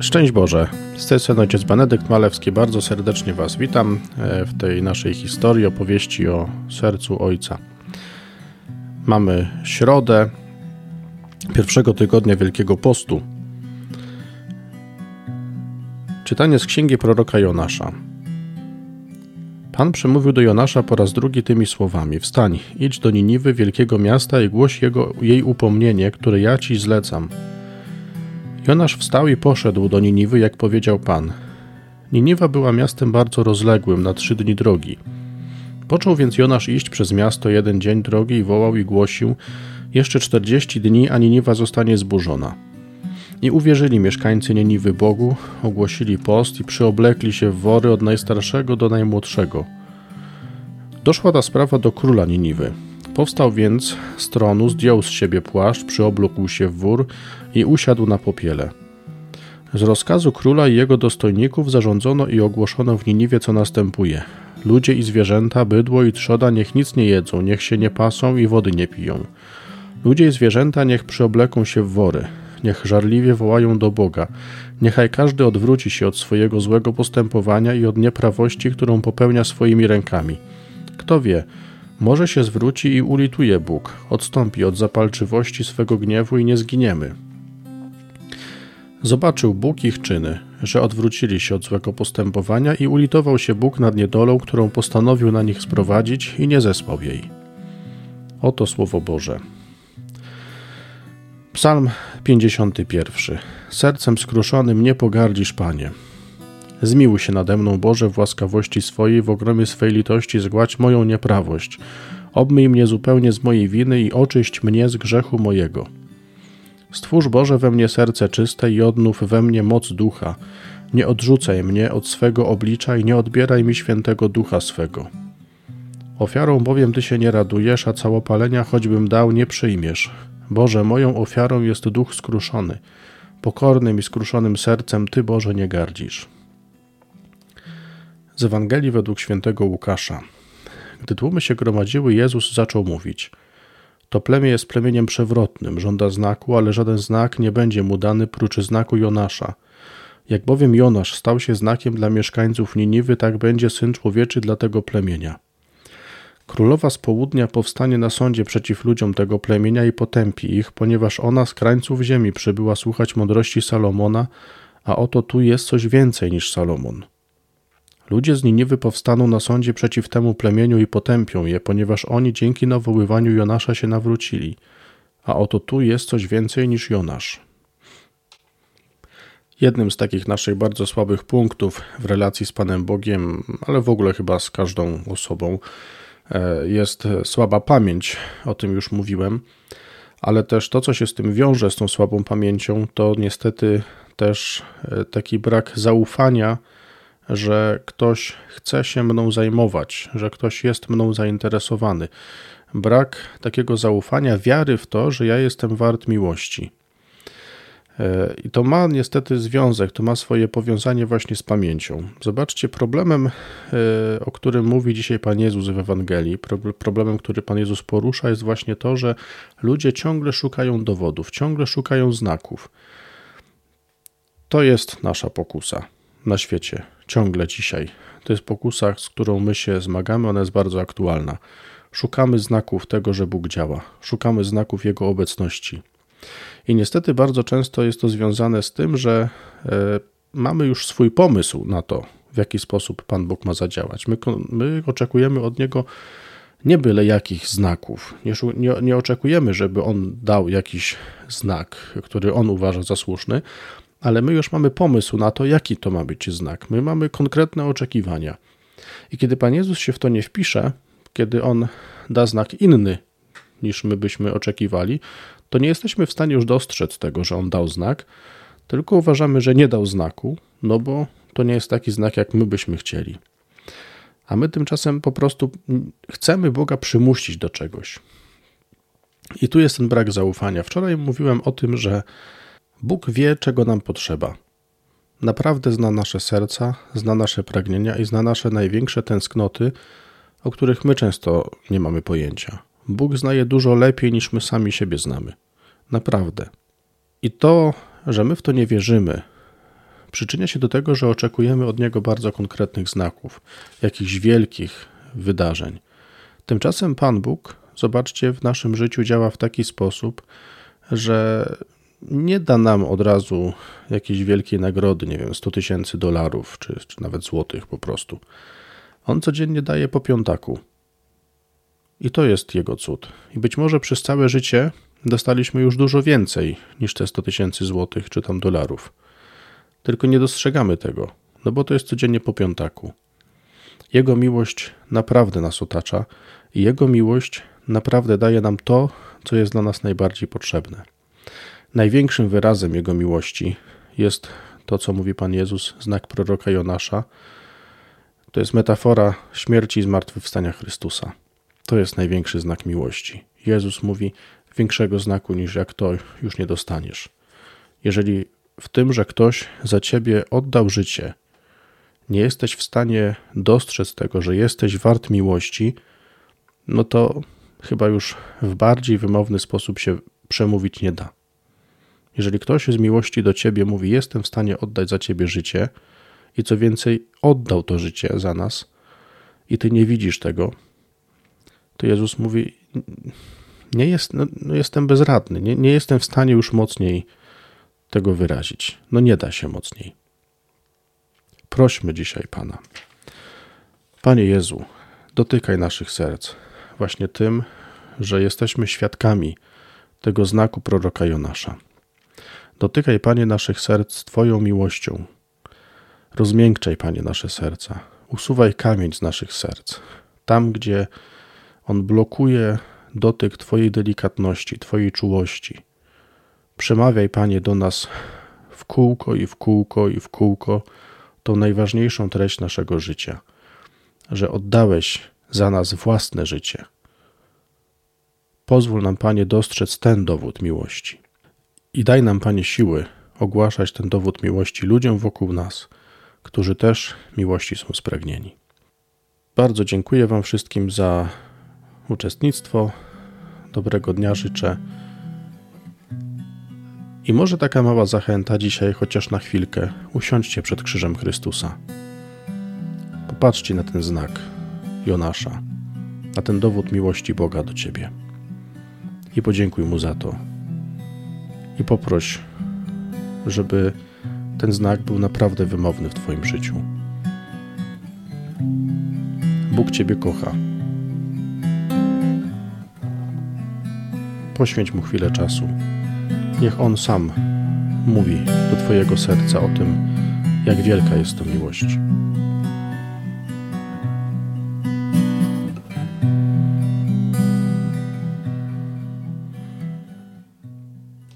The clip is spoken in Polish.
Szczęść Boże, z tej strony ojciec Benedykt Malewski, bardzo serdecznie Was witam e, w tej naszej historii, opowieści o sercu Ojca. Mamy środę pierwszego tygodnia Wielkiego Postu. Czytanie z księgi proroka Jonasza. Pan przemówił do Jonasza po raz drugi tymi słowami: Wstań, idź do Niniwy, wielkiego miasta, i głoś jego, jej upomnienie, które ja ci zlecam. Jonasz wstał i poszedł do Niniwy, jak powiedział Pan. Niniwa była miastem bardzo rozległym, na trzy dni drogi. Począł więc Jonasz iść przez miasto jeden dzień drogi i wołał i głosił: Jeszcze czterdzieści dni, a Niniwa zostanie zburzona. I uwierzyli mieszkańcy Niniwy Bogu, ogłosili post i przyoblekli się w wory od najstarszego do najmłodszego. Doszła ta sprawa do króla Niniwy. Powstał więc z tronu, zdjął z siebie płaszcz, przyoblókł się w wór i usiadł na popiele. Z rozkazu króla i jego dostojników zarządzono i ogłoszono w Niniwie, co następuje. Ludzie i zwierzęta, bydło i trzoda niech nic nie jedzą, niech się nie pasą i wody nie piją. Ludzie i zwierzęta niech przyobleką się w wory, niech żarliwie wołają do Boga. Niechaj każdy odwróci się od swojego złego postępowania i od nieprawości, którą popełnia swoimi rękami. Kto wie, może się zwróci i ulituje Bóg, odstąpi od zapalczywości swego gniewu i nie zginiemy. Zobaczył Bóg ich czyny, że odwrócili się od złego postępowania i ulitował się Bóg nad niedolą, którą postanowił na nich sprowadzić i nie zespał jej. Oto słowo Boże. Psalm 51. Sercem skruszonym nie pogardzisz, Panie. Zmiłuj się nade mną, Boże, w łaskawości swojej, w ogromie swej litości zgładź moją nieprawość. Obmyj mnie zupełnie z mojej winy i oczyść mnie z grzechu mojego. Stwórz Boże we mnie serce czyste i odnów we mnie moc ducha. Nie odrzucaj mnie od swego oblicza i nie odbieraj mi świętego ducha swego. Ofiarą bowiem Ty się nie radujesz, a całopalenia choćbym dał, nie przyjmiesz. Boże, moją ofiarą jest duch skruszony. Pokornym i skruszonym sercem Ty, Boże, nie gardzisz. Z Ewangelii według świętego Łukasza. Gdy tłumy się gromadziły, Jezus zaczął mówić: To plemię jest plemieniem przewrotnym, żąda znaku, ale żaden znak nie będzie mu dany prócz znaku Jonasza. Jak bowiem Jonasz stał się znakiem dla mieszkańców Niniwy, tak będzie syn człowieczy dla tego plemienia. Królowa z południa powstanie na sądzie przeciw ludziom tego plemienia i potępi ich, ponieważ ona z krańców ziemi przybyła słuchać mądrości Salomona, a oto tu jest coś więcej niż Salomon. Ludzie z Niniwy powstaną na sądzie przeciw temu plemieniu i potępią je, ponieważ oni dzięki nawoływaniu Jonasza się nawrócili. A oto tu jest coś więcej niż Jonasz. Jednym z takich naszych bardzo słabych punktów w relacji z Panem Bogiem, ale w ogóle chyba z każdą osobą, e, jest słaba pamięć. O tym już mówiłem, ale też to, co się z tym wiąże, z tą słabą pamięcią, to niestety też e, taki brak zaufania że ktoś chce się mną zajmować, że ktoś jest mną zainteresowany. Brak takiego zaufania, wiary w to, że ja jestem wart miłości. E, I to ma niestety związek, to ma swoje powiązanie właśnie z pamięcią. Zobaczcie, problemem, e, o którym mówi dzisiaj Pan Jezus w Ewangelii, problemem, który Pan Jezus porusza, jest właśnie to, że ludzie ciągle szukają dowodów, ciągle szukają znaków. To jest nasza pokusa na świecie, ciągle dzisiaj. To jest pokusa, z którą my się zmagamy, ona jest bardzo aktualna. Szukamy znaków tego, że Bóg działa, szukamy znaków Jego obecności. I niestety bardzo często jest to związane z tym, że e, mamy już swój pomysł na to, w jaki sposób Pan Bóg ma zadziałać. My, my oczekujemy od Niego nie byle jakich znaków. Nie, nie, nie, oczekujemy, żeby On dał jakiś znak, który On uważa za słuszny, ale my już mamy pomysł na to, jaki to ma być znak. My mamy konkretne oczekiwania. I kiedy Pan Jezus się w to nie wpisze, kiedy On da znak inny niż my byśmy oczekiwali, to nie jesteśmy w stanie już dostrzec tego, że On dał znak, tylko uważamy, że nie dał znaku, no bo to nie jest taki znak, jak my byśmy chcieli. A my tymczasem po prostu chcemy Boga przymusić do czegoś. I tu jest ten brak zaufania. Wczoraj mówiłem o tym, że Bóg wie, czego nam potrzeba. Naprawdę zna nasze serca, zna nasze pragnienia i zna nasze największe tęsknoty, o których my często nie mamy pojęcia. Bóg zna je dużo lepiej niż my sami siebie znamy. Naprawdę. I to, że my w to nie wierzymy, przyczynia się do tego, że oczekujemy od Niego bardzo konkretnych znaków, jakichś wielkich wydarzeń. Tymczasem Pan Bóg, zobaczcie, w naszym życiu działa w taki sposób, że nie da nam od razu jakiejś wielkiej nagrody, nie wiem, 100 tysięcy dolarów, czy, czy nawet złotych po prostu. On codziennie daje po piątaku. I to jest jego cud. I być może przez całe życie dostaliśmy już dużo więcej niż te 100 tysięcy złotych czy tam dolarów. Tylko nie dostrzegamy tego, no bo to jest codziennie po piątaku. Jego miłość naprawdę nas otacza i Jego miłość naprawdę daje nam to, co jest dla nas najbardziej potrzebne. Największym wyrazem Jego miłości jest to, co mówi Pan Jezus, znak proroka Jonasza. To jest metafora śmierci i zmartwychwstania Chrystusa. To jest największy znak miłości. Jezus mówi: Większego znaku niż jak to już nie dostaniesz. Jeżeli w tym, że ktoś za ciebie oddał życie, nie jesteś w stanie dostrzec tego, że jesteś wart miłości, no to chyba już w bardziej wymowny sposób się przemówić nie da. Jeżeli ktoś z miłości do ciebie mówi: Jestem w stanie oddać za ciebie życie, i co więcej, oddał to życie za nas, i ty nie widzisz tego, to Jezus mówi: Nie jest, no, no jestem bezradny, nie, nie jestem w stanie już mocniej tego wyrazić. No nie da się mocniej. Prośmy dzisiaj Pana. Panie Jezu, dotykaj naszych serc właśnie tym, że jesteśmy świadkami tego znaku proroka Jonasza. Dotykaj, Panie, naszych serc Twoją miłością. Rozmiękczaj, Panie, nasze serca. Usuwaj kamień z naszych serc. Tam, gdzie on blokuje dotyk Twojej delikatności, Twojej czułości. Przemawiaj, Panie, do nas w kółko i w kółko i w kółko tą najważniejszą treść naszego życia, że oddałeś za nas własne życie. Pozwól nam, Panie, dostrzec ten dowód miłości. I daj nam, Panie, siły ogłaszać ten dowód miłości ludziom wokół nas, którzy też miłości są spragnieni. Bardzo dziękuję Wam wszystkim za uczestnictwo. Dobrego dnia życzę. I może taka mała zachęta dzisiaj, chociaż na chwilkę, usiądźcie przed krzyżem Chrystusa. Popatrzcie na ten znak Jonasza, na ten dowód miłości Boga do Ciebie. I podziękuj Mu za to. I poproś, żeby ten znak był naprawdę wymowny w Twoim życiu. Bóg Ciebie kocha. Poświęć Mu chwilę czasu. Niech On sam mówi do Twojego serca o tym, jak wielka jest to miłość.